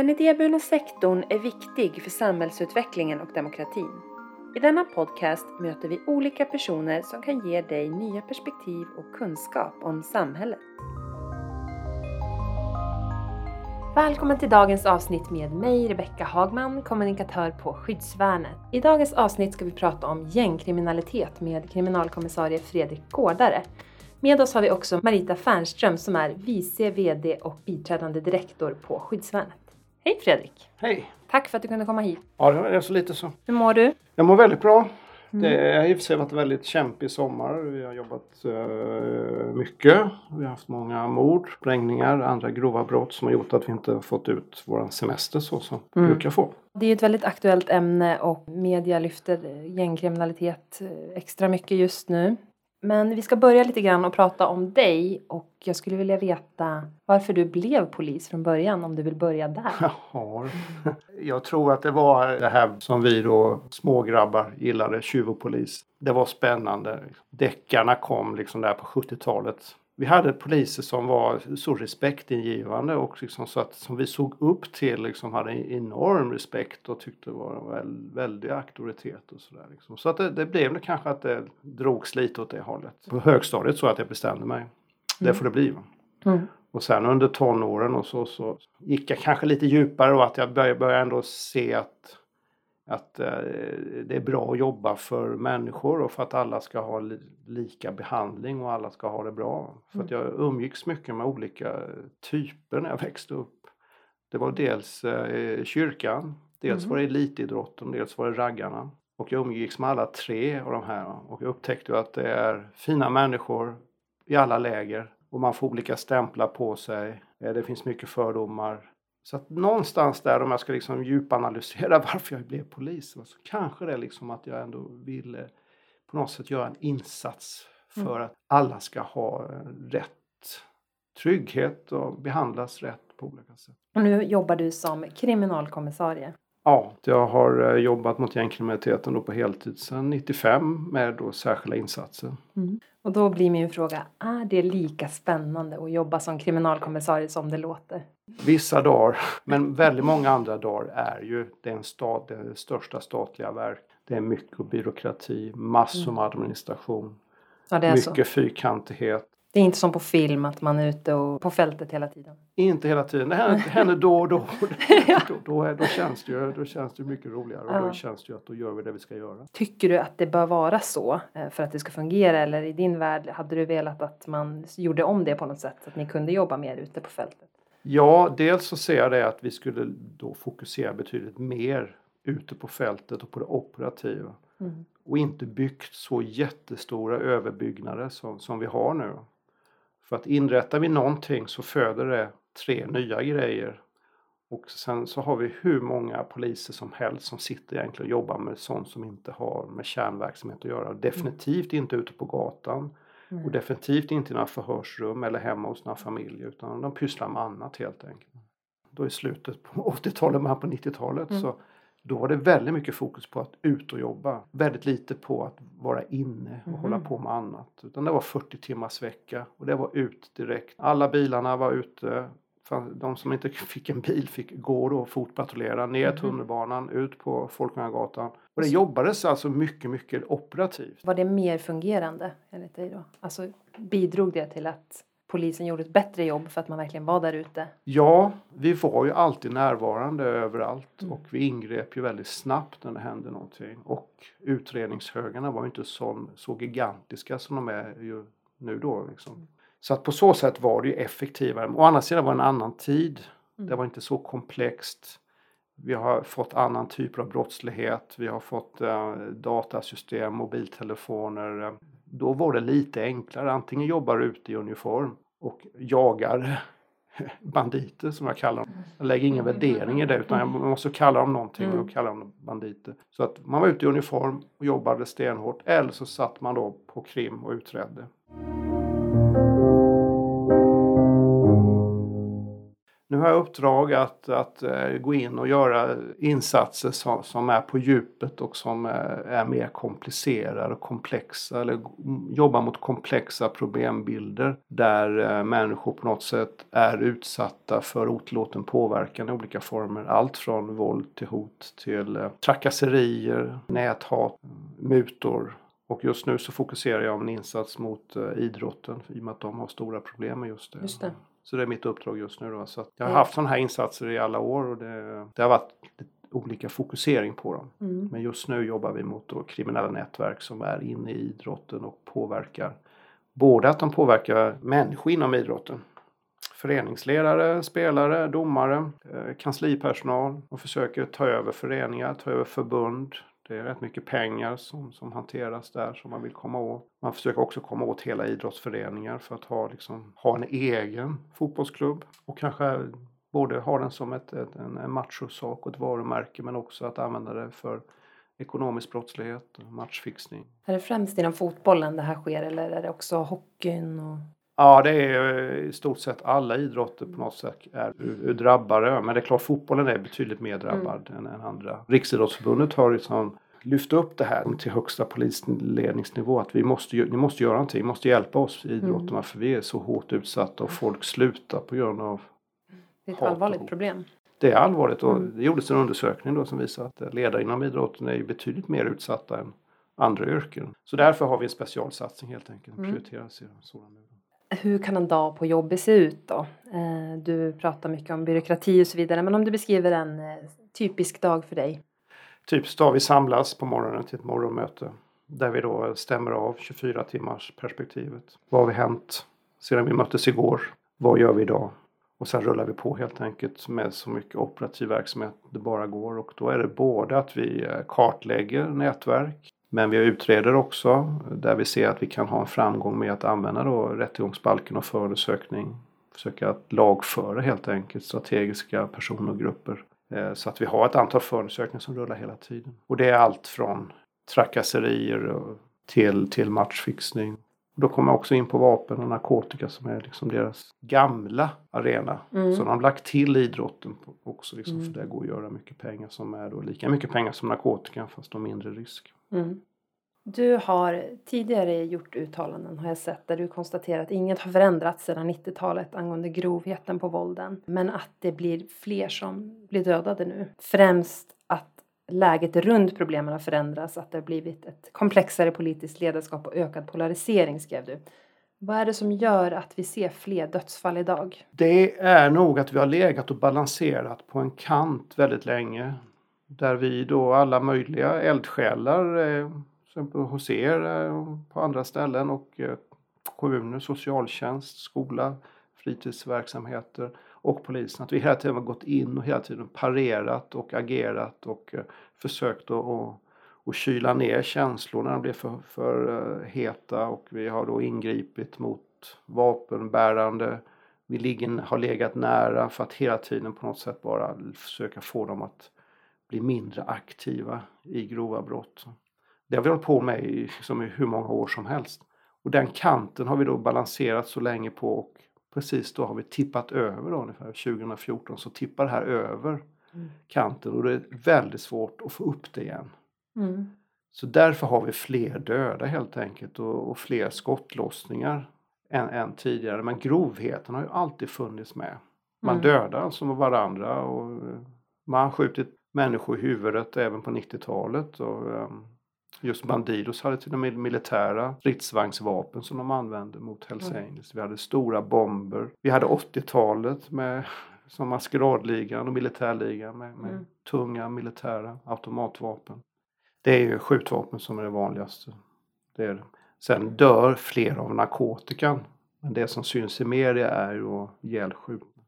Den idéburna sektorn är viktig för samhällsutvecklingen och demokratin. I denna podcast möter vi olika personer som kan ge dig nya perspektiv och kunskap om samhället. Välkommen till dagens avsnitt med mig, Rebecka Hagman, kommunikatör på Skyddsvärnet. I dagens avsnitt ska vi prata om gängkriminalitet med kriminalkommissarie Fredrik Gårdare. Med oss har vi också Marita Fernström som är vice VD och biträdande direktor på Skyddsvärnet. Hej Fredrik! Hej! Tack för att du kunde komma hit. Ja, det är så lite så. Hur mår du? Jag mår väldigt bra. Mm. Det har i och för sig varit en väldigt kämpig sommar. Vi har jobbat uh, mycket. Vi har haft många mord, sprängningar, andra grova brott som har gjort att vi inte fått ut vår semester så som vi mm. brukar få. Det är ett väldigt aktuellt ämne och media lyfter gängkriminalitet eh, extra mycket just nu. Men vi ska börja lite grann och prata om dig och jag skulle vilja veta varför du blev polis från början om du vill börja där. Ja, jag tror att det var det här som vi då smågrabbar gillade, tjuv och polis. Det var spännande. Deckarna kom liksom där på 70-talet vi hade poliser som var så respektingivande och liksom så att, som vi såg upp till liksom hade enorm respekt och tyckte var en väldig auktoritet och sådär. Liksom. Så att det, det blev det kanske att det drogs lite åt det hållet. På högstadiet så att jag bestämde mig. Mm. Det får det bli. Mm. Och sen under tonåren och så, så gick jag kanske lite djupare och att jag började, började ändå se att att eh, det är bra att jobba för människor och för att alla ska ha li lika behandling och alla ska ha det bra. För att mm. jag umgicks mycket med olika typer när jag växte upp. Det var dels eh, kyrkan, dels mm. var det elitidrotten, dels var det raggarna. Och jag umgicks med alla tre av de här och jag upptäckte att det är fina människor i alla läger och man får olika stämplar på sig. Eh, det finns mycket fördomar. Så att någonstans där om jag ska liksom djupanalysera varför jag blev polis så kanske det är liksom att jag ändå ville på något sätt göra en insats för mm. att alla ska ha rätt trygghet och behandlas rätt på olika sätt. Och nu jobbar du som kriminalkommissarie. Ja, jag har eh, jobbat mot gängkriminaliteten då på heltid sedan 95 med då särskilda insatser. Mm. Och då blir min fråga, är det lika spännande att jobba som kriminalkommissarie som det låter? Vissa dagar, men väldigt många andra dagar är ju den, stat, det största statliga verk. Det är mycket byråkrati, massor med mm. administration, ja, mycket så. fyrkantighet. Det är inte som på film att man är ute och på fältet hela tiden? Inte hela tiden, det händer, det händer då och då. ja. då, då, då, känns det ju, då känns det mycket roligare och ja. då känns det ju att då gör vi det vi ska göra. Tycker du att det bör vara så eh, för att det ska fungera eller i din värld hade du velat att man gjorde om det på något sätt så att ni kunde jobba mer ute på fältet? Ja, dels så ser jag det att vi skulle då fokusera betydligt mer ute på fältet och på det operativa. Mm. Och inte byggt så jättestora överbyggnader som, som vi har nu. För att inrättar vi någonting så föder det tre nya grejer. Och sen så har vi hur många poliser som helst som sitter egentligen och jobbar med sånt som inte har med kärnverksamhet att göra. Definitivt inte ute på gatan. Mm. Och definitivt inte i några förhörsrum eller hemma hos några familjer utan de pysslar med annat helt enkelt. Då i slutet på 80-talet, men på 90-talet mm. så då var det väldigt mycket fokus på att ut och jobba. Väldigt lite på att vara inne och mm. hålla på med annat. Utan det var 40 timmars vecka och det var ut direkt. Alla bilarna var ute. De som inte fick en bil fick gå då fotpatrullera ner mm. tunnelbanan, ut på Folkungagatan. Och det jobbades alltså mycket, mycket operativt. Var det mer fungerande enligt dig då? Alltså bidrog det till att polisen gjorde ett bättre jobb för att man verkligen var där ute? Ja, vi var ju alltid närvarande överallt mm. och vi ingrep ju väldigt snabbt när det hände någonting. Och utredningshögarna var ju inte så, så gigantiska som de är ju nu då. Liksom. Så att på så sätt var det ju effektivare. Å andra sidan var det en annan tid. Mm. Det var inte så komplext. Vi har fått annan typ av brottslighet. Vi har fått eh, datasystem, mobiltelefoner, då var det lite enklare. Antingen jobbar du ute i uniform och jagar banditer som jag kallar dem. Jag lägger ingen värdering i det utan jag måste kalla dem någonting och mm. kalla dem banditer. Så att man var ute i uniform och jobbade stenhårt eller så satt man då på krim och utredde. Nu har jag uppdrag att, att eh, gå in och göra insatser som, som är på djupet och som är, är mer komplicerade och komplexa eller jobba mot komplexa problembilder där eh, människor på något sätt är utsatta för otillåten påverkan i olika former. Allt från våld till hot till trakasserier, näthat, mutor och just nu så fokuserar jag på en insats mot idrotten i och med att de har stora problem med just det. Just det. Så det är mitt uppdrag just nu. Då. Så jag har haft sådana här insatser i alla år och det, det har varit olika fokusering på dem. Mm. Men just nu jobbar vi mot då kriminella nätverk som är inne i idrotten och påverkar både att de påverkar människor inom idrotten föreningsledare, spelare, domare, eh, kanslipersonal och försöker ta över föreningar, ta över förbund, det är rätt mycket pengar som, som hanteras där som man vill komma åt. Man försöker också komma åt hela idrottsföreningar för att ha, liksom, ha en egen fotbollsklubb och kanske både ha den som ett, ett, en, en machosak och ett varumärke men också att använda det för ekonomisk brottslighet och matchfixning. Är det främst inom fotbollen det här sker eller är det också hockeyn? Och... Ja, det är i stort sett alla idrotter på något sätt är drabbade. Men det är klart fotbollen är betydligt mer drabbad mm. än, andra. Riksidrottsförbundet har liksom lyft upp det här till högsta polisledningsnivå. Att vi måste, ni måste göra någonting, ni måste hjälpa oss idrottarna mm. för vi är så hårt utsatta och folk slutar på grund av Det är ett allvarligt problem. Det är allvarligt och mm. det gjordes en undersökning då som visar att ledare inom idrotten är betydligt mer utsatta än andra yrken. Så därför har vi en specialsatsning helt enkelt. Mm. Prioriteras sådan hur kan en dag på jobbet se ut då? Eh, du pratar mycket om byråkrati och så vidare, men om du beskriver en eh, typisk dag för dig? Typisk dag, vi samlas på morgonen till ett morgonmöte där vi då stämmer av 24 timmars perspektivet. Vad har vi hänt sedan vi möttes igår? Vad gör vi idag? Och sen rullar vi på helt enkelt med så mycket operativ verksamhet det bara går och då är det både att vi eh, kartlägger nätverk men vi utreder också där vi ser att vi kan ha en framgång med att använda då rättegångsbalken och förundersökning. Försöka att lagföra helt enkelt strategiska personer och grupper. Eh, så att vi har ett antal förundersökningar som rullar hela tiden. Och det är allt från trakasserier till, till matchfixning. då kommer jag också in på vapen och narkotika som är liksom deras gamla arena. Mm. Så de har lagt till idrotten också liksom, mm. för det går att göra mycket pengar som är då lika mycket pengar som narkotika fast då mindre risk. Mm. Du har tidigare gjort uttalanden har jag sett där du konstaterar att inget har förändrats sedan 90-talet angående grovheten på vålden. Men att det blir fler som blir dödade nu. Främst att läget runt problemen har förändrats, att det har blivit ett komplexare politiskt ledarskap och ökad polarisering skrev du. Vad är det som gör att vi ser fler dödsfall idag? Det är nog att vi har legat och balanserat på en kant väldigt länge. Där vi då alla möjliga eldsjälar, eh, exempel hos er eh, och på andra ställen och eh, kommuner, socialtjänst, skola, fritidsverksamheter och polisen. Att vi hela tiden har gått in och hela tiden parerat och agerat och eh, försökt att och, och kyla ner känslor när de blir för, för eh, heta och vi har då ingripit mot vapenbärande. Vi ligger, har legat nära för att hela tiden på något sätt bara försöka få dem att bli mindre aktiva i grova brott. Det har vi hållit på med i, liksom, i hur många år som helst. Och den kanten har vi då balanserat så länge på och precis då har vi tippat över då, ungefär 2014 så tippar det här över mm. kanten och det är väldigt svårt att få upp det igen. Mm. Så därför har vi fler döda helt enkelt och, och fler skottlossningar än, än, tidigare. Men grovheten har ju alltid funnits med. Man mm. dödar alltså varandra och man har skjutit människor i huvudet även på 90-talet. Och, um, just Bandidos hade till och med militära stridsvagnsvapen som de använde mot Hells mm. Angels. Vi hade stora bomber. Vi hade 80-talet med som maskeradligan och militärligan med, med mm. tunga militära automatvapen. Det är ju skjutvapen som är det vanligaste. Det är det. Sen dör fler av narkotikan. Men det som syns i media är ju ihjälskjutna.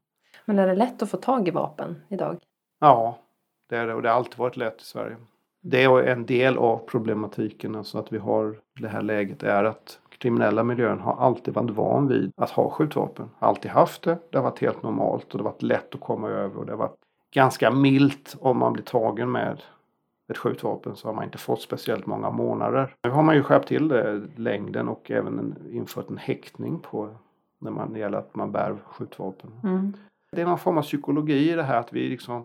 Men är det lätt att få tag i vapen idag? Ja, det är det och det har alltid varit lätt i Sverige. Det är en del av problematiken, alltså att vi har det här läget är att kriminella miljön har alltid varit van vid att ha skjutvapen. Alltid haft det, det har varit helt normalt och det har varit lätt att komma över och det har varit ganska milt om man blir tagen med ett skjutvapen så har man inte fått speciellt många månader. Nu har man ju skärpt till det, längden och även infört en häktning på när man gäller att man bär skjutvapen. Mm. Det är någon form av psykologi i det här att vi liksom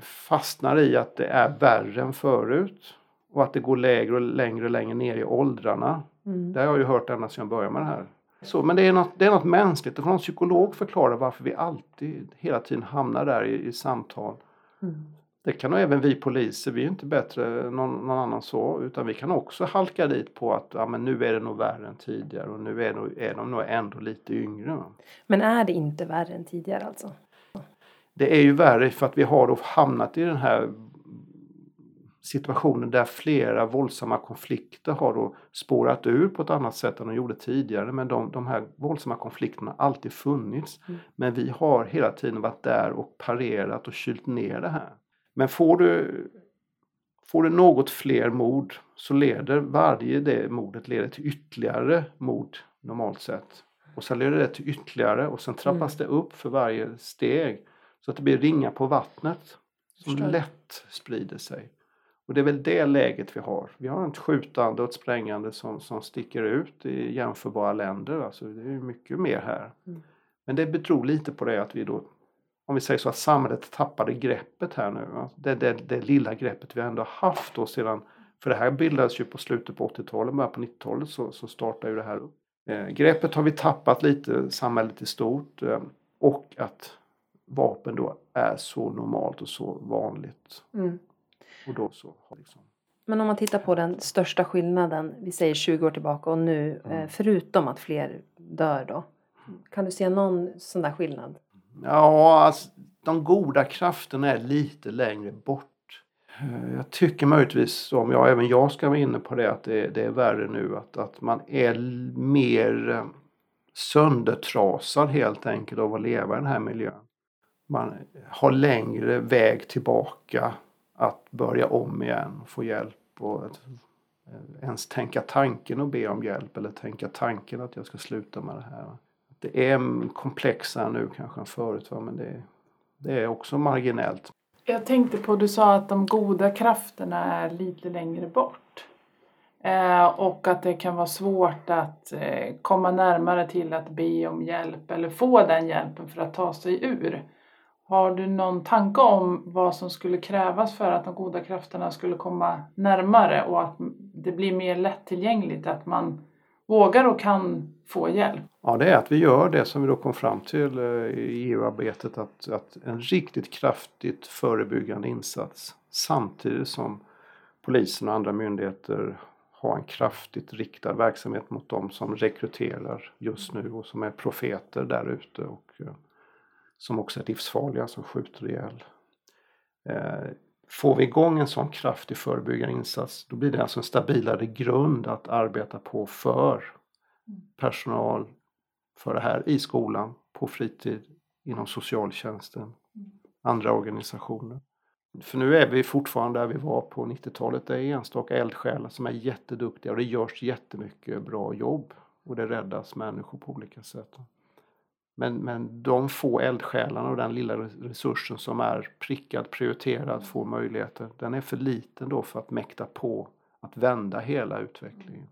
fastnar i att det är värre än förut. Och att det går lägre och längre och längre ner i åldrarna. Mm. Det har jag ju hört ända sedan jag började med det här. Så, men det är, något, det är något mänskligt. Och någon psykolog förklarar varför vi alltid hela tiden hamnar där i, i samtal. Mm. Det kan nog även vi poliser, vi är inte bättre än någon, någon, annan så, utan vi kan också halka dit på att ja, men nu är det nog värre än tidigare och nu är, nog, är de nog ändå lite yngre. Men är det inte värre än tidigare alltså? Det är ju värre för att vi har då hamnat i den här situationen där flera våldsamma konflikter har då spårat ur på ett annat sätt än de gjorde tidigare. Men de, de här våldsamma konflikterna har alltid funnits. Mm. Men vi har hela tiden varit där och parerat och kylt ner det här. Men får du, får du något fler mord så leder varje det mordet leder till ytterligare mord normalt sett. Och sen leder det till ytterligare och sen trappas mm. det upp för varje steg. Så att det blir ringar på vattnet som lätt sprider sig. Och det är väl det läget vi har. Vi har ett skjutande och ett sprängande som, som sticker ut i jämförbara länder. Alltså det är mycket mer här. Mm. Men det beror lite på det att vi då, om vi säger så att samhället tappade greppet här nu. Det, det, det lilla greppet vi ändå haft då sedan, för det här bildades ju på slutet på 80-talet, början på 90-talet så, så startade ju det här upp. Eh, greppet har vi tappat lite, samhället i stort. Eh, och att vapen då är så normalt och så vanligt. Mm. Och då så liksom. Men om man tittar på den största skillnaden, vi säger 20 år tillbaka och nu, mm. Eh, förutom att fler dör då. Kan du se någon sån där skillnad? Ja, alltså, de goda krafterna är lite längre bort. Eh, jag tycker möjligtvis, om jag, även jag ska vara inne på det, att det, det är värre nu. Att, att man är mer eh, söndertrasad helt enkelt av att leva i den här miljön. Man har längre väg tillbaka att börja om igen och få hjälp och att ens tänka tanken och be om hjälp eller tänka tanken att jag ska sluta med det här. Det är komplexare nu kanske än förut va? men det, det är också marginellt. Jag tänkte på, du sa att de goda krafterna är lite längre bort. Eh, och att det kan vara svårt att eh, komma närmare till att be om hjälp eller få den hjälpen för att ta sig ur. Har du någon tanke om vad som skulle krävas för att de goda krafterna skulle komma närmare och att det blir mer lättillgängligt, att man vågar och kan få hjälp? Ja, det är att vi gör det som vi då kom fram till eh, i EU-arbetet, att, att en riktigt kraftigt förebyggande insats samtidigt som polisen och andra myndigheter har en kraftigt riktad verksamhet mot dem som rekryterar just nu och som är profeter där ute och eh, som också är livsfarliga, som skjuter ihjäl. Eh, får vi igång en sån kraftig förebyggande insats då blir det alltså en stabilare grund att arbeta på för personal för det här i skolan, på fritid, inom socialtjänsten, andra organisationer. För nu är vi fortfarande där vi var på 90-talet. Det är enstaka eldsjälar som är jätteduktiga och det görs jättemycket bra jobb och det räddas människor på olika sätt. Men, men de få eldsjälarna och den lilla resursen som är prickad, prioriterad, får möjligheter, den är för liten då för att mäkta på att vända hela utvecklingen.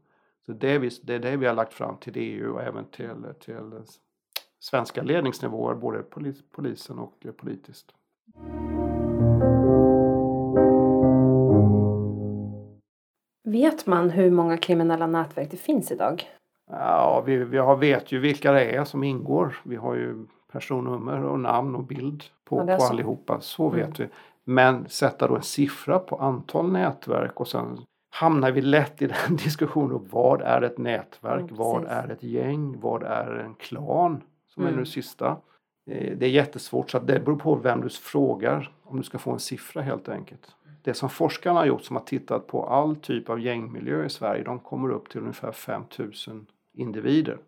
Så det är, vi, det är det vi har lagt fram till EU och även till, till svenska ledningsnivåer, både polis, polisen och politiskt. Vet man hur många kriminella nätverk det finns idag? Ja, vi, vi har, vet ju vilka det är som ingår. Vi har ju personnummer och namn och bild på, ja, på allihopa. Så mm. vet vi. Men sätta då en siffra på antal nätverk och sen hamnar vi lätt i den diskussionen. Vad är ett nätverk? Ja, vad är ett gäng? Vad är en klan? Som mm. är nu sista. Eh, det är jättesvårt så det beror på vem du frågar om du ska få en siffra helt enkelt. Det som forskarna har gjort som har tittat på all typ av gängmiljö i Sverige de kommer upp till ungefär 5000 individer.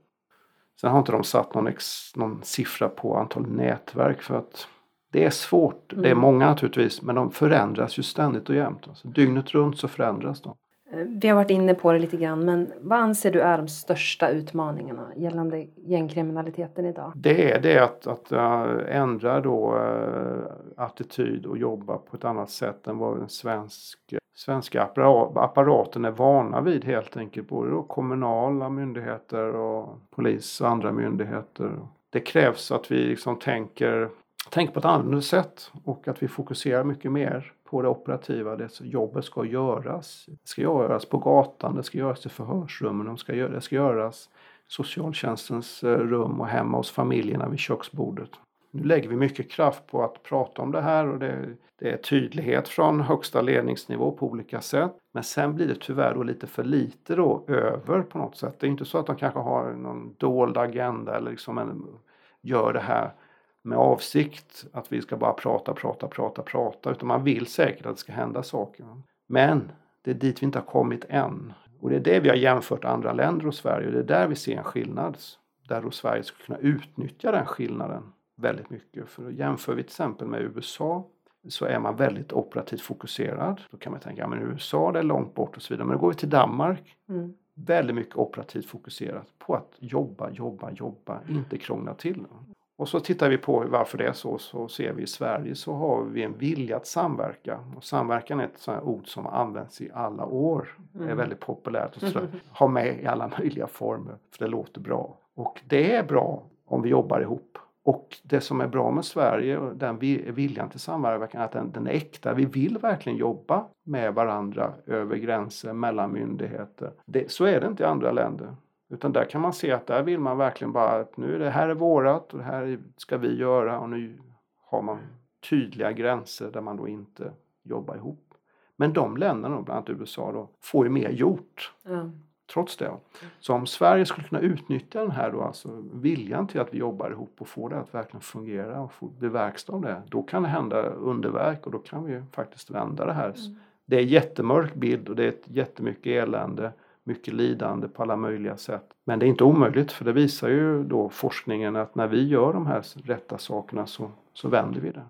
Sen har inte de satt någon, ex, någon siffra på antal nätverk för att det är svårt. Mm. Det är mm. många naturligtvis men de förändras ju ständigt och jämt. Alltså, dygnet runt så förändras de. Eh, vi har varit inne på det lite grann men vad anser du är de största utmaningarna gällande gängkriminaliteten idag? Det är det att, att äh, ändra då äh, attityd och jobba på ett annat sätt än vad en svensk svenska apparaten är vana vid helt enkelt. Både då kommunala myndigheter och polis och andra myndigheter. Det krävs att vi liksom tänker, tänker på ett annorlunda sätt och att vi fokuserar mycket mer på det operativa. Det jobbet ska göras. Det ska göras på gatan, det ska göras i förhörsrummen, det ska, det ska göras i socialtjänstens eh, rum och hemma hos familjerna vid köksbordet. Nu lägger vi mycket kraft på att prata om det här och det, det, är tydlighet från högsta ledningsnivå på olika sätt. Men sen blir det tyvärr då lite för lite då över på något sätt. Det är inte så att de kanske har någon dold agenda eller liksom en, gör det här med avsikt att vi ska bara prata, prata, prata, prata. Utan man vill säkert att det ska hända saker. Men det är dit vi inte har kommit än. Och det är det vi har jämfört andra länder och Sverige och det är där vi ser en skillnad. Där då Sverige skulle kunna utnyttja den skillnaden väldigt mycket. För jämför vi till exempel med USA så är man väldigt operativt fokuserad. Då kan man tänka, ja men USA det är långt bort och så vidare. Men då går vi till Danmark. Mm. Väldigt mycket operativt fokuserat på att jobba, jobba, jobba, inte krångla till. Och så tittar vi på varför det är så, så ser vi i Sverige så har vi en vilja att samverka. Och samverkan är ett sånt ord som används i alla år. Mm. är väldigt populärt att ha med i alla möjliga former, för det låter bra. Och det är bra om vi jobbar ihop. Och det som är bra med Sverige och den viljan till samverkan är att den, den är äkta. Vi vill verkligen jobba med varandra över gränser, mellan myndigheter. Det, så är det inte i andra länder. Utan där kan man se att där vill man verkligen bara att nu är det här är vårat och det här ska vi göra och nu har man tydliga gränser där man då inte jobbar ihop. Men de länderna, bland annat USA, då, får ju mer gjort. Mm trots det. Så om Sverige skulle kunna utnyttja den här då, alltså viljan till att vi jobbar ihop och få det att verkligen fungera och få bli verkstad av det, då kan det hända underverk och då kan vi faktiskt vända det här. Mm. Det är en jättemörk bild och det är ett jättemycket elände, mycket lidande på alla möjliga sätt. Men det är inte omöjligt för det visar ju då forskningen att när vi gör de här rätta sakerna så, så vänder vi det.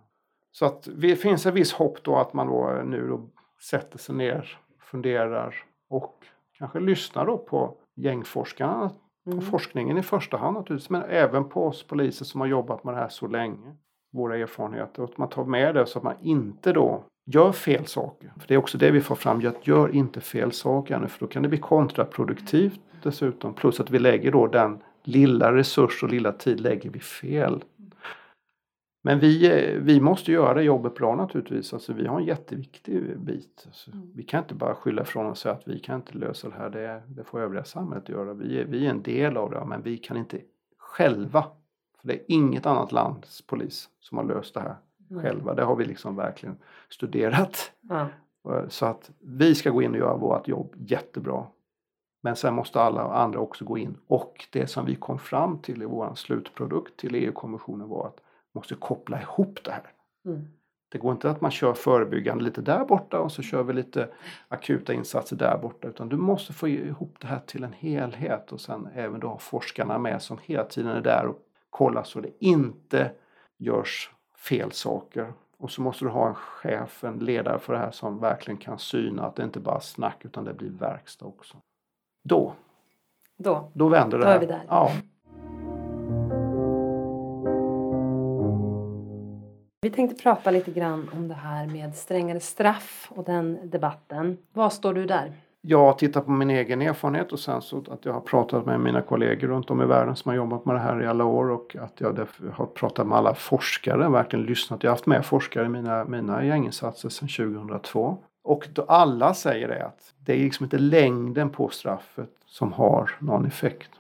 Så att det finns ett visst hopp då att man då nu då sätter sig ner, funderar och kanske lyssna då på gängforskarna, mm. på forskningen i första hand naturligtvis, men även på oss poliser som har jobbat med det här så länge. Våra erfarenheter och att man tar med det så att man inte då gör fel saker. För det är också det vi får fram, att gör inte fel saker nu för då kan det bli kontraproduktivt dessutom. Plus att vi lägger då den lilla resurs och lilla tid lägger vi fel. Men vi, eh, vi måste göra jobbet bra naturligtvis. Alltså, vi har en jätteviktig bit. Alltså, mm. Vi kan inte bara skylla ifrån och säga att vi kan inte lösa det här. Det, det får övriga samhället göra. Vi är, vi är en del av det men vi kan inte själva. För det är inget annat lands polis som har löst det här mm. själva. Det har vi liksom verkligen studerat. Mm. Så att vi ska gå in och göra vårt jobb jättebra. Men sen måste alla andra också gå in. Och det som vi kom fram till i vår slutprodukt till EU-kommissionen var att måste koppla ihop det här. Mm. Det går inte att man kör förebyggande lite där borta och så kör vi lite akuta insatser där borta utan du måste få ihop det här till en helhet och sen även då ha forskarna med som hela tiden är där och kollar så det inte görs fel saker. Och så måste du ha en chef, en ledare för det här som verkligen kan syna att det inte bara är snack utan det blir verkstad också. Då, då, då vänder det. Då är vi där. Ja. Vi tänkte prata lite grann om det här med strängare straff och den debatten. Var står du där? Jag tittar på min egen erfarenhet och sen så att jag har pratat med mina kollegor runt om i världen som har jobbat med det här i alla år och att jag har pratat med alla forskare, verkligen lyssnat. Jag har haft med forskare i mina, mina gänginsatser sedan 2002. Och då alla säger det att det är liksom inte längden på straffet som har någon effekt.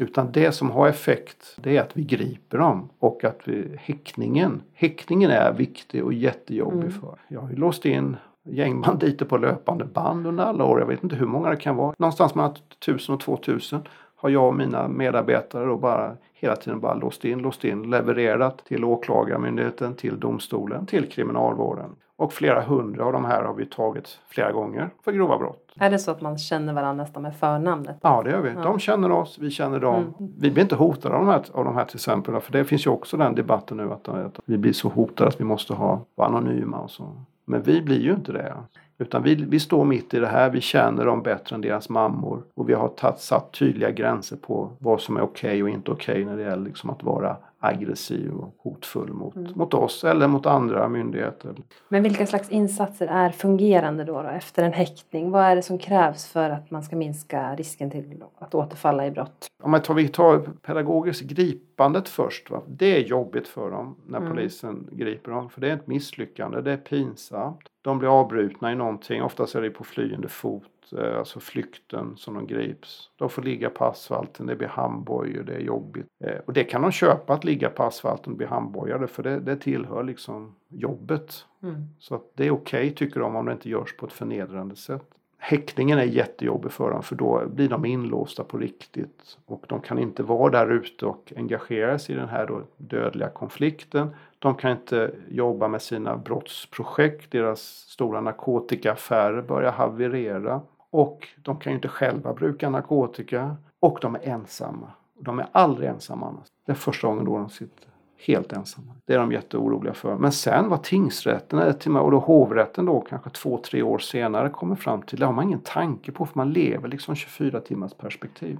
Utan det som har effekt det är att vi griper dem och att vi, häckningen, häckningen är viktig och jättejobbig mm. för. Jag har ju låst in gängbanditer på löpande band under alla år. Jag vet inte hur många det kan vara. Någonstans mellan 1000 och 2000 har jag och mina medarbetare då bara hela tiden bara låst in, låst in, levererat till åklagarmyndigheten, till domstolen, till kriminalvården. Och flera hundra av de här har vi tagit flera gånger för grova brott. Är det så att man känner varandra nästan med förnamnet? Ja det gör vi. Ja. De känner oss, vi känner dem. Mm. Vi blir inte hotade av de, här, av de här till exempel. För det finns ju också den debatten nu att, att vi blir så hotade att vi måste ha, vara anonyma och så. Men vi blir ju inte det. Utan vi, vi står mitt i det här, vi känner dem bättre än deras mammor och vi har tatt, satt tydliga gränser på vad som är okej okay och inte okej okay när det gäller liksom att vara aggressiv och hotfull mot, Mm. mot oss eller mot andra myndigheter. Men vilka slags insatser är fungerande då, då efter en häktning? Vad är det som krävs för att man ska minska risken till att återfalla i brott? Om man tar, vi tar pedagogiskt gripandet först. Va? Det är jobbigt för dem när Mm. polisen griper dem. För det är ett misslyckande, det är pinsamt. De blir avbrutna i någonting, oftast är det på flyende fot. eh, Alltså flykten som de grips. De får ligga på asfalten, det blir handbojor, det är jobbigt. Eh, Och det kan de köpa att ligga på asfalten och bli handbojade för det, det tillhör liksom jobbet. Mm. Så att det är okej tycker de om det inte görs på ett förnedrande sätt. Häktningen är jättejobbig för dem för då blir de inlåsta på riktigt och de kan inte vara där ute och engagera sig i den här då dödliga konflikten. De kan inte jobba med sina brottsprojekt, deras stora narkotikaaffärer börjar haverera och de kan ju inte själva bruka narkotika och de är ensamma. De är aldrig ensamma annars. Det är första gången då de sitter helt ensamma. Det är de jätteoroliga för. Men sen vad tingsrätten eller till och då hovrätten då kanske två, tre år senare kommer fram till, det har man ingen tanke på för man lever liksom 24 timmars perspektiv.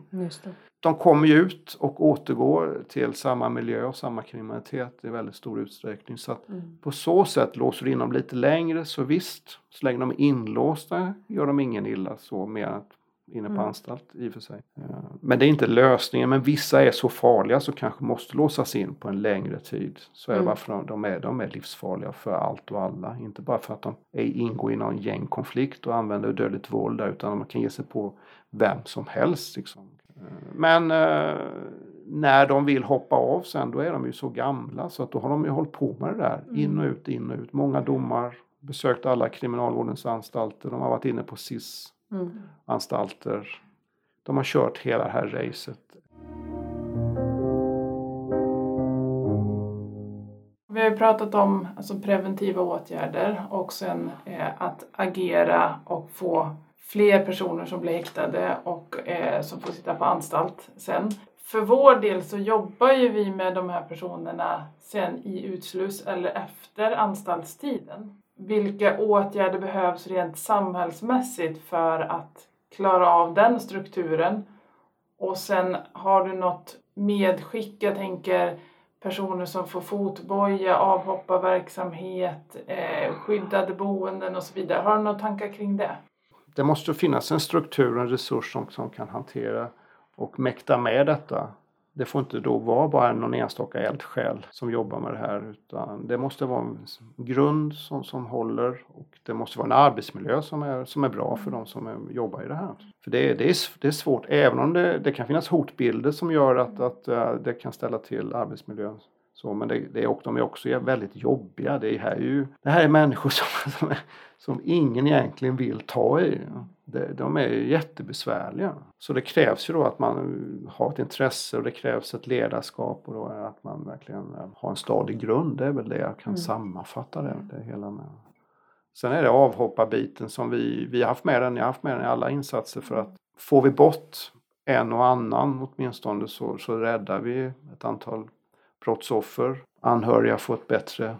De kommer ju ut och återgår till samma miljö och samma kriminalitet i väldigt stor utsträckning. Så att Mm. på så sätt låser du in dem lite längre så visst, så länge de är inlåsta gör de ingen illa så mer att inne på Mm. anstalt i och för sig. Men det är inte lösningen, men vissa är så farliga så kanske måste låsas in på en längre tid. Så är det Mm. bara för att de är, de är livsfarliga för allt och alla. Inte bara för att de är, ingår i någon gängkonflikt och använder dödligt våld där, utan de kan ge sig på vem som helst. Liksom. Men eh, när de vill hoppa av sen då är de ju så gamla så att då har de ju hållit på med det där. In och ut, in och ut. Många domar, besökt alla kriminalvårdens anstalter, de har varit inne på SIS Mm. anstalter. De har kört hela det här racet. Vi har ju pratat om alltså, preventiva åtgärder och sen eh, att agera och få fler personer som blir häktade och eh, som får sitta på anstalt sen. För vår del så jobbar ju vi med de här personerna sen i utsluss eller efter anstaltstiden. Vilka åtgärder behövs rent samhällsmässigt för att klara av den strukturen? Och sen har du något medskick, jag tänker personer som får fotboja, avhopparverksamhet, eh, skyddade boenden och så vidare. Har du några tankar kring det? Det måste finnas en struktur, en resurs som, som kan hantera och mäkta med detta. Det får inte då vara bara någon enstaka eldsjäl som jobbar med det här utan det måste vara en grund som, som håller och det måste vara en arbetsmiljö som är, som är bra för de som är, jobbar i det här. För det, är- det, är, det är svårt, även om det, det kan finnas hotbilder som gör att, att eh, det kan ställa till arbetsmiljön. Så, men det, det är, och de är också väldigt jobbiga. Det här är, ju, det här är människor som, som, är, som ingen egentligen vill ta i. Det, de är jättebesvärliga. Så det krävs ju då att man har ett intresse och det krävs ett ledarskap och då att man verkligen eh, har en stadig grund. Det är väl det jag kan Mm. sammanfatta det, det hela med. Sen är det avhopparbiten som vi, vi har haft med den, jag har haft med den i alla insatser för att får vi bort en och annan åtminstone så, så räddar vi ett antal brottsoffer. Anhöriga får ett bättre,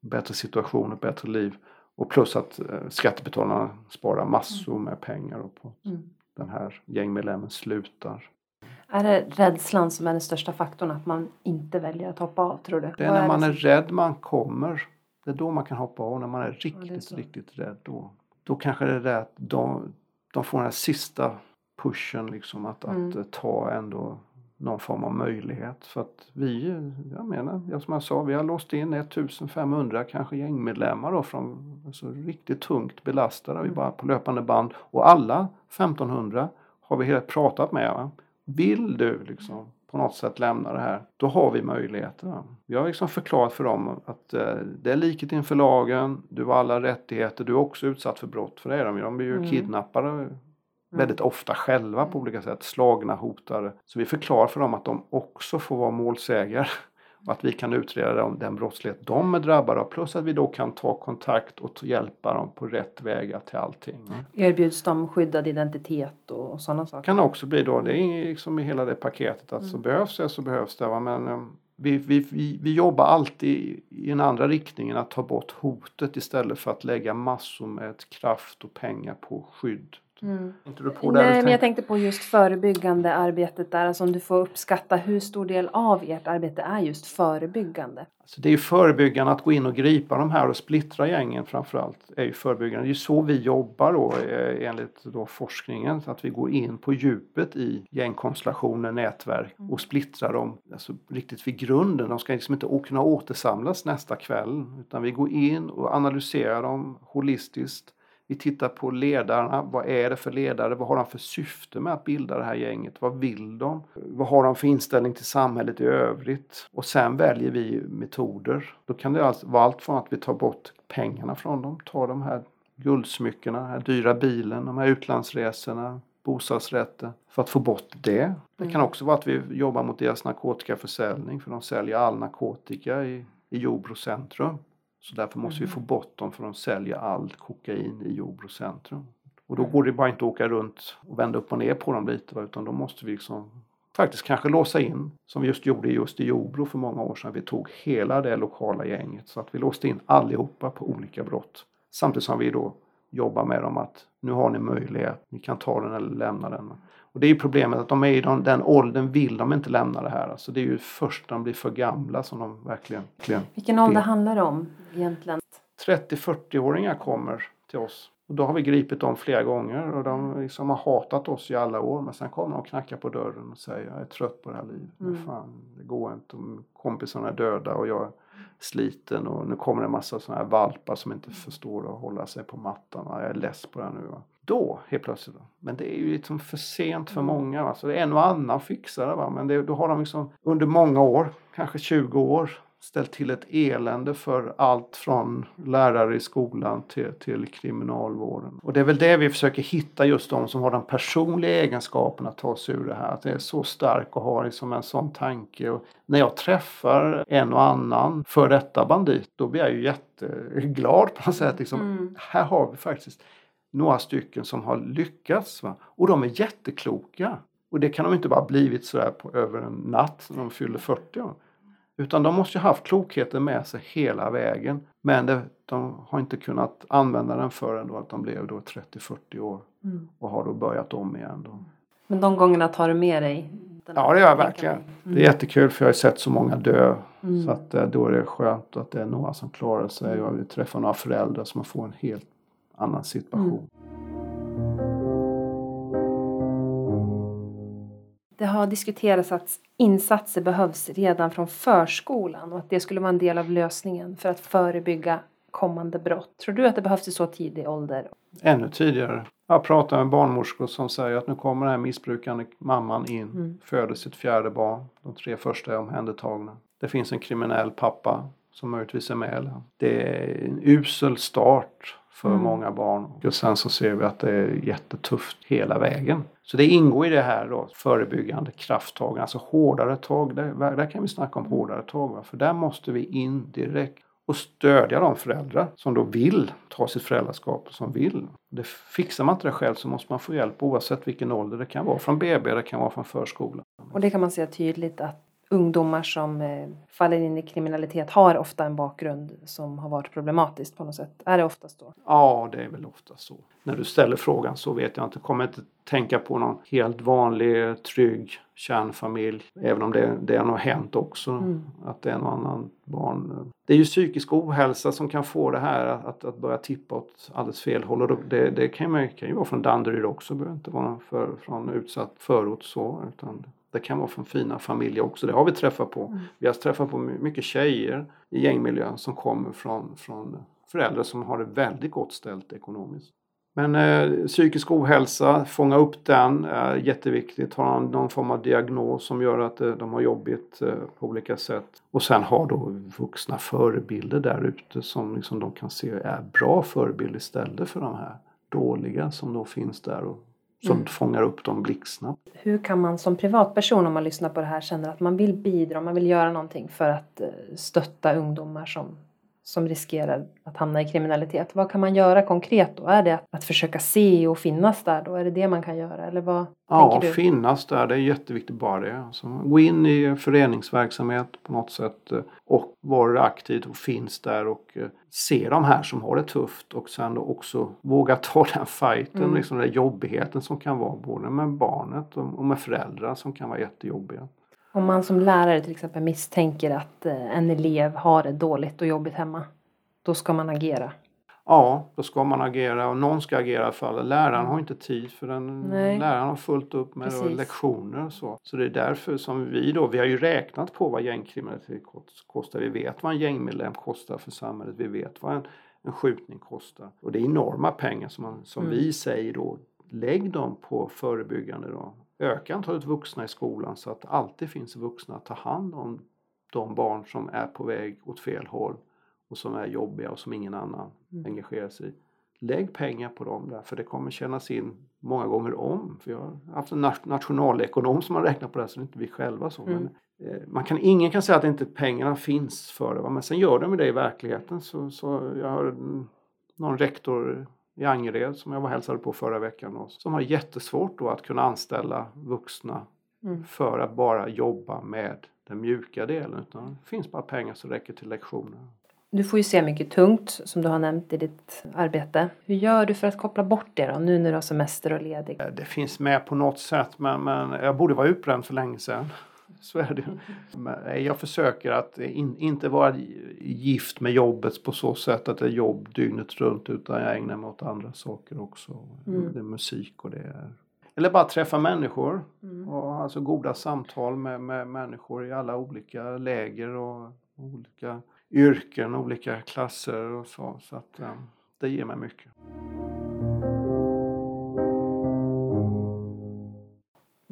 bättre situation, ett bättre liv. Och plus att eh, skattebetalarna sparar massor med pengar på att Mm. den här gängmedlemmen slutar. Är det rädslan som är den största faktorn att man inte väljer att hoppa av tror du? Det är när man är rädd man kommer. Det är då man kan hoppa av. När man är riktigt, så. riktigt rädd. Då, då kanske det är det att de, de får den här sista pushen liksom att, Mm. att ta ändå någon form av möjlighet. För att vi, jag menar, som jag sa, vi har låst in 1500 kanske gängmedlemmar då från alltså, riktigt tungt belastade. Vi Mm. bara på löpande band. Och alla 1500 har vi helt pratat med. Va? Vill du liksom på något sätt lämna det här, då har vi möjligheter. Vi har liksom förklarat för dem att eh, det är likhet inför lagen, du har alla rättigheter, du är också utsatt för brott, för det är. De blir ju Mm. kidnappade väldigt ofta själva på olika sätt, slagna, hotade. Så vi förklarar för dem att de också får vara målsägare och att vi kan utreda den brottslighet de är drabbade av, plus att vi då kan ta kontakt och hjälpa dem på rätt vägar till allting. Erbjuds de skyddad identitet och sådana saker? kan också bli då, det är liksom i hela det paketet att så behövs det så behövs det. Va? Men eh, vi, vi, vi, vi jobbar alltid i den andra riktningen att ta bort hotet istället för att lägga massor med kraft och pengar på skydd Mm. Inte du på där Nej, men jag tänkte på just förebyggande arbetet där. Alltså om du får uppskatta hur stor del av ert arbete är just förebyggande. Alltså det är ju förebyggande att gå in och gripa de här och splittra gängen framförallt. är ju förebyggande. Det är ju så vi jobbar då eh, enligt då forskningen. Att vi går in på djupet i gängkonstellationer, nätverk och splittrar dem alltså riktigt vid grunden. De ska liksom inte kunna återsamlas nästa kväll utan vi går in och analyserar dem holistiskt. Vi tittar på ledarna. Vad är det för ledare? Vad har de för syfte med att bilda det här gänget? Vad vill de? Vad har de för inställning till samhället i övrigt? Och sen väljer vi metoder. Då kan det alltså vara allt från att vi tar bort pengarna från dem, tar de här guldsmyckena, den här dyra bilen, de här utlandsresorna, bostadsrätter för att få bort det. Det kan också vara att vi jobbar mot deras narkotikaförsäljning för de säljer all narkotika i, i Jordbro centrum. Så därför måste vi få bort dem för de säljer all kokain i Jordbro centrum. Och då går det bara inte att åka runt och vända upp och ner på dem lite utan då måste vi liksom faktiskt kanske låsa in som vi just gjorde just i Jordbro för många år sedan. Vi tog hela det lokala gänget så att vi låste in allihopa på olika brott. Samtidigt som vi då jobbar med dem att nu har ni möjlighet, ni kan ta den eller lämna den. Och det är problemet att de är i den, den åldern vill de inte lämna det här. Alltså det är ju först när de blir för gamla som de verkligen, verkligen Vilken ålder handlar det om egentligen? 30-40-åringar kommer till oss. Och då har vi gripit dem flera gånger och de liksom har hatat oss i alla år. Men sen kommer de och knackar på dörren och säger jag är trött på det här livet. Mm. fan, det går inte. Kompisarna är döda och jag är sliten och nu kommer det en massa sådana här valpar som inte förstår att hålla sig på mattan. Jag är less på det här nu. Va? Då helt plötsligt. Men det är ju liksom för sent för många. Va? Så det är en och annan fixar det. Va? Men det, då har de liksom under många år, kanske 20 år, ställt till ett elände för allt från lärare i skolan till, till kriminalvården. Och det är väl det vi försöker hitta just de som har den personliga egenskapen att ta sig ur det här. Att det är så stark och har liksom en sån tanke. Och när jag träffar en och annan för detta bandit då blir jag ju jätteglad på något sätt. Liksom, Mm. Här har vi faktiskt några stycken som har lyckats. Va? Och de är jättekloka. Och det kan de inte bara ha blivit sådär på över en natt när de fyller 40 år. Utan de måste ju ha haft klokheten med sig hela vägen. Men det, de har inte kunnat använda den förrän då att de blev då 30-40 år Mm. och har då börjat om igen. Då. Men de gångerna tar du med dig? Ja det gör jag verkligen. Mm. Det är jättekul för jag har sett så många dö. Mm. Så att eh, då är det skönt att det är några som klarar sig. Jag vill träffa några föräldrar som får en helt annan situation. Det har diskuterats att insatser behövs redan från förskolan och att det skulle vara en del av lösningen för att förebygga kommande brott. Tror du att det behövs i så tidig ålder? Ännu tidigare. Jag pratar med barnmorskor som säger att nu kommer den här missbrukande mamman in, Mm. föder sitt fjärde barn. De tre första är omhändertagna. Det finns en kriminell pappa som möjligtvis är med. Det är en usel start för Mm. många barn. Och sen så ser vi att det är jättetufft hela vägen. Så det ingår i det här då, förebyggande krafttagen, alltså hårdare tag. Där, där kan vi snacka om hårdare tag. Va? För där måste vi in direkt och stödja de föräldrar som då vill ta sitt föräldraskap, som vill. Det fixar man inte det själv så måste man få hjälp oavsett vilken ålder. Det kan vara från BB, det kan vara från förskola. Och det kan man se tydligt att ungdomar som eh, faller in i kriminalitet har ofta en bakgrund som har varit problematiskt på något sätt. Är det oftast då? Ja, det är väl ofta så. När du ställer frågan så vet jag inte. Kommer inte tänka på någon helt vanlig, trygg kärnfamilj. Även om det, det har hänt också. Mm. Att det är någon annan barn. Det är ju psykisk ohälsa som kan få det här att, att börja tippa åt alldeles fel håll. Och det, det kan, ju, kan ju vara från Danderyd också. Det behöver inte vara för, från utsatt förort så. Utan det kan vara från fina familjer också. Det har vi träffat på. Mm. Vi har träffat på my- mycket tjejer i gängmiljön som kommer från, från föräldrar som har det väldigt gott ställt ekonomiskt. Men eh, psykisk ohälsa, fånga upp den är jätteviktigt. Ha någon form av diagnos som gör att eh, de har jobbigt eh, på olika sätt. Och sen ha då vuxna förebilder där ute som liksom de kan se är bra förebilder istället för de här dåliga som då finns där och som Mm. fångar upp dem blixtsnabbt. Hur kan man som privatperson om man lyssnar på det här känna att man vill bidra, man vill göra någonting för att eh, stötta ungdomar som, som riskerar att hamna i kriminalitet. Vad kan man göra konkret då? Är det att, försöka se och finnas där då? Är det det man kan göra? Eller vad Ja, tänker du? finnas där, det är jätteviktigt bara det. Alltså, gå in i föreningsverksamhet på något sätt eh, och vara aktiv och finns där och eh, se de här som har det tufft och sen också våga ta den fighten, Mm. liksom den jobbigheten som kan vara både med barnet och och med föräldrar som kan vara jättejobbiga. Om man som lärare till exempel misstänker att eh, en elev har det dåligt och jobbigt hemma. Då ska man agera. Ja, då ska man agera och någon ska agera i alla. Läraren har inte tid för den. Nej. Läraren har fullt upp med lektioner och så. Så det är därför som vi då, vi har ju räknat på vad gängkriminalitet kost- kostar. Vi vet vad en gängmedlem kostar för samhället. Vi vet vad en, en skjutning kostar. Och det är enorma pengar som, man, som Mm. vi säger då, lägg dem på förebyggande då. Öka antalet vuxna i skolan så att det alltid finns vuxna att ta hand om de barn som är på väg åt fel håll och som är jobbiga och som ingen annan Mm. engagerar sig i. Lägg pengar på dem där för det kommer kännas in många gånger om. För jag har haft en na- nationalekonom som har räknat på det här så det är inte vi själva så. Mm. Men, eh, man kan, ingen kan säga att inte pengarna finns för det va? men sen gör de det i verkligheten. Så, så jag har mm, någon rektor i Angered som jag var hälsade på förra veckan och som har jättesvårt då att kunna anställa vuxna Mm. för att bara jobba med den mjuka delen. Utan det finns bara pengar som räcker till lektioner. Du får ju se mycket tungt som du har nämnt i ditt arbete. Hur gör du för att koppla bort det då nu när du har semester och ledig? Det finns med på något sätt men, men jag borde vara utbränd för länge sedan. Så är det. Men Jag försöker att in, inte vara gift med jobbet på så sätt att det är jobb dygnet runt utan jag ägnar mig åt andra saker också. Mm. Det är musik och det är eller bara träffa människor Mm. och alltså goda samtal med, med människor i alla olika läger och olika yrken, olika klasser och så. Så att eh, det ger mig mycket.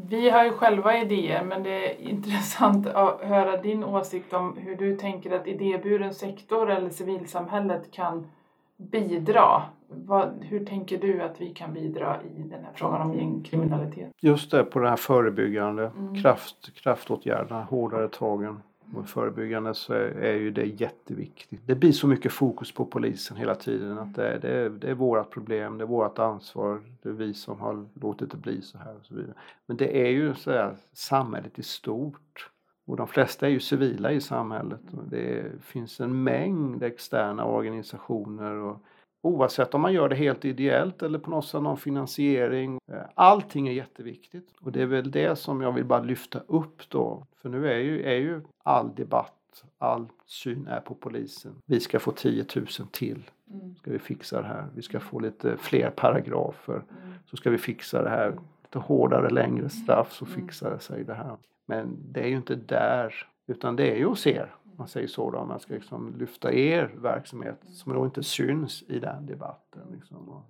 Vi har ju själva idéer men det är intressant att höra din åsikt om hur du tänker att idéburen sektor eller civilsamhället kan bidra. Hur tänker du att vi kan bidra i den här frågan om gängkriminalitet? Just det, på det här förebyggande, Mm. kraft, kraftåtgärderna, hårdare tagen. Och förebyggande så är, är ju det jätteviktigt. Det blir så mycket fokus på polisen hela tiden att det, är- det, är, det är vårt problem, det är vårt ansvar, det är vi som har låtit det bli så här och så vidare. Men det är ju så här, samhället i stort. Och de flesta är ju civila i samhället. Det finns en mängd externa organisationer och Oavsett om man gör det helt ideellt eller på något sätt någon finansiering. Eh, Allting är jätteviktigt. Och det är väl det som jag vill bara lyfta upp då. För nu är ju, är ju all debatt, all syn är på polisen. Vi ska få 10 000 till. Ska vi fixa det här. Vi ska få lite fler paragrafer. Så ska vi fixa det här. Lite hårdare, längre straff så fixar det sig det här. Men det är ju inte där. Utan det är ju hos er. Man säger så då. Man ska liksom lyfta er verksamhet som då inte syns i den debatten. Liksom.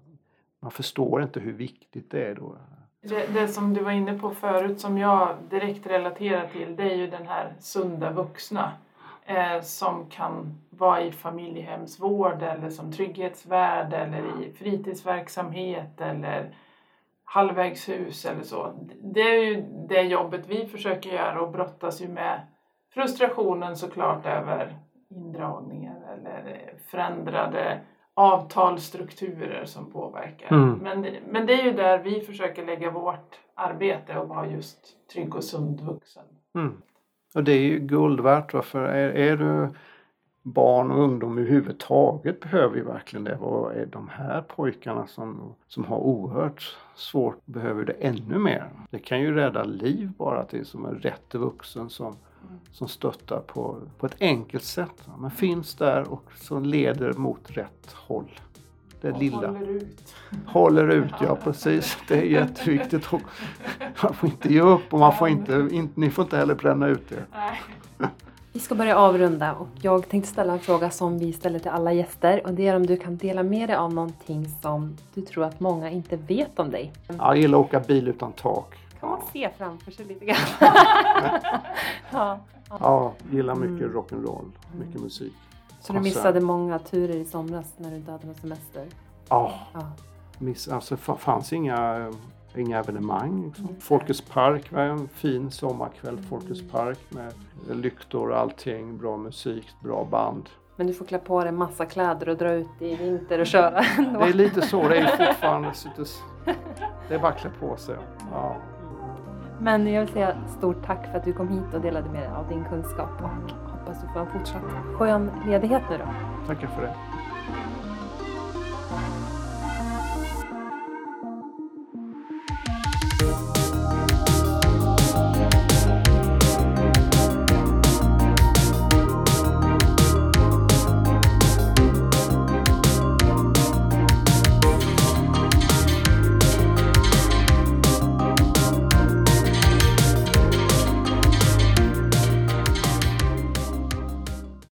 Man förstår inte hur viktigt det är då. Det, det som du var inne på förut som jag direkt relaterar till det är ju den här sunda vuxna eh, som kan vara i familjehemsvård eller som trygghetsvärd eller i fritidsverksamhet eller halvvägshus eller så. Det är ju det jobbet vi försöker göra och brottas ju med frustrationen såklart över indragningar eller förändrade avtalsstrukturer som påverkar. Mm. Men, det- men det är ju där vi försöker lägga vårt arbete och vara just trygg och sund vuxen. Mm. Och det är ju guld värt. va? För är, är du barn och ungdom överhuvudtaget behöver ju verkligen det. Är de här pojkarna som, som har oerhört svårt behöver det ännu mer. Det kan ju rädda liv bara är som en rätt vuxen som, som stöttar på, på ett enkelt sätt. Men finns där och som leder mot rätt håll. Det och lilla. håller ut. Håller ut, ja precis. Det är jätteviktigt. Och man får inte ge upp och man får inte, inte, ni får inte heller bränna ut. Nej. Vi ska börja avrunda och jag tänkte ställa en fråga som vi ställer till alla gäster och det är om du kan dela med dig av någonting som du tror att många inte vet om dig. Jag gillar att åka bil utan tak. Kan man se framför sig lite grann? ja. Ja, gillar mycket Mm. rock'n'roll, mycket musik. Så du missade många turer i somras när du inte hade någon semester? Ja, Ja. miss, alltså fanns inga, inga evenemang. Liksom. Folkets park var en fin sommarkväll. Folkets park med lyktor och allting, bra musik, bra band. Men du får klä på dig massa kläder och dra ut i vinter och köra ändå. Det är lite så, det är fortfarande Det är bara att klä på sig. Ja. Men jag vill säga stort tack för att du kom hit och delade med dig av din kunskap och hoppas du får en fortsatt skön ledighet nu då. Tackar för det.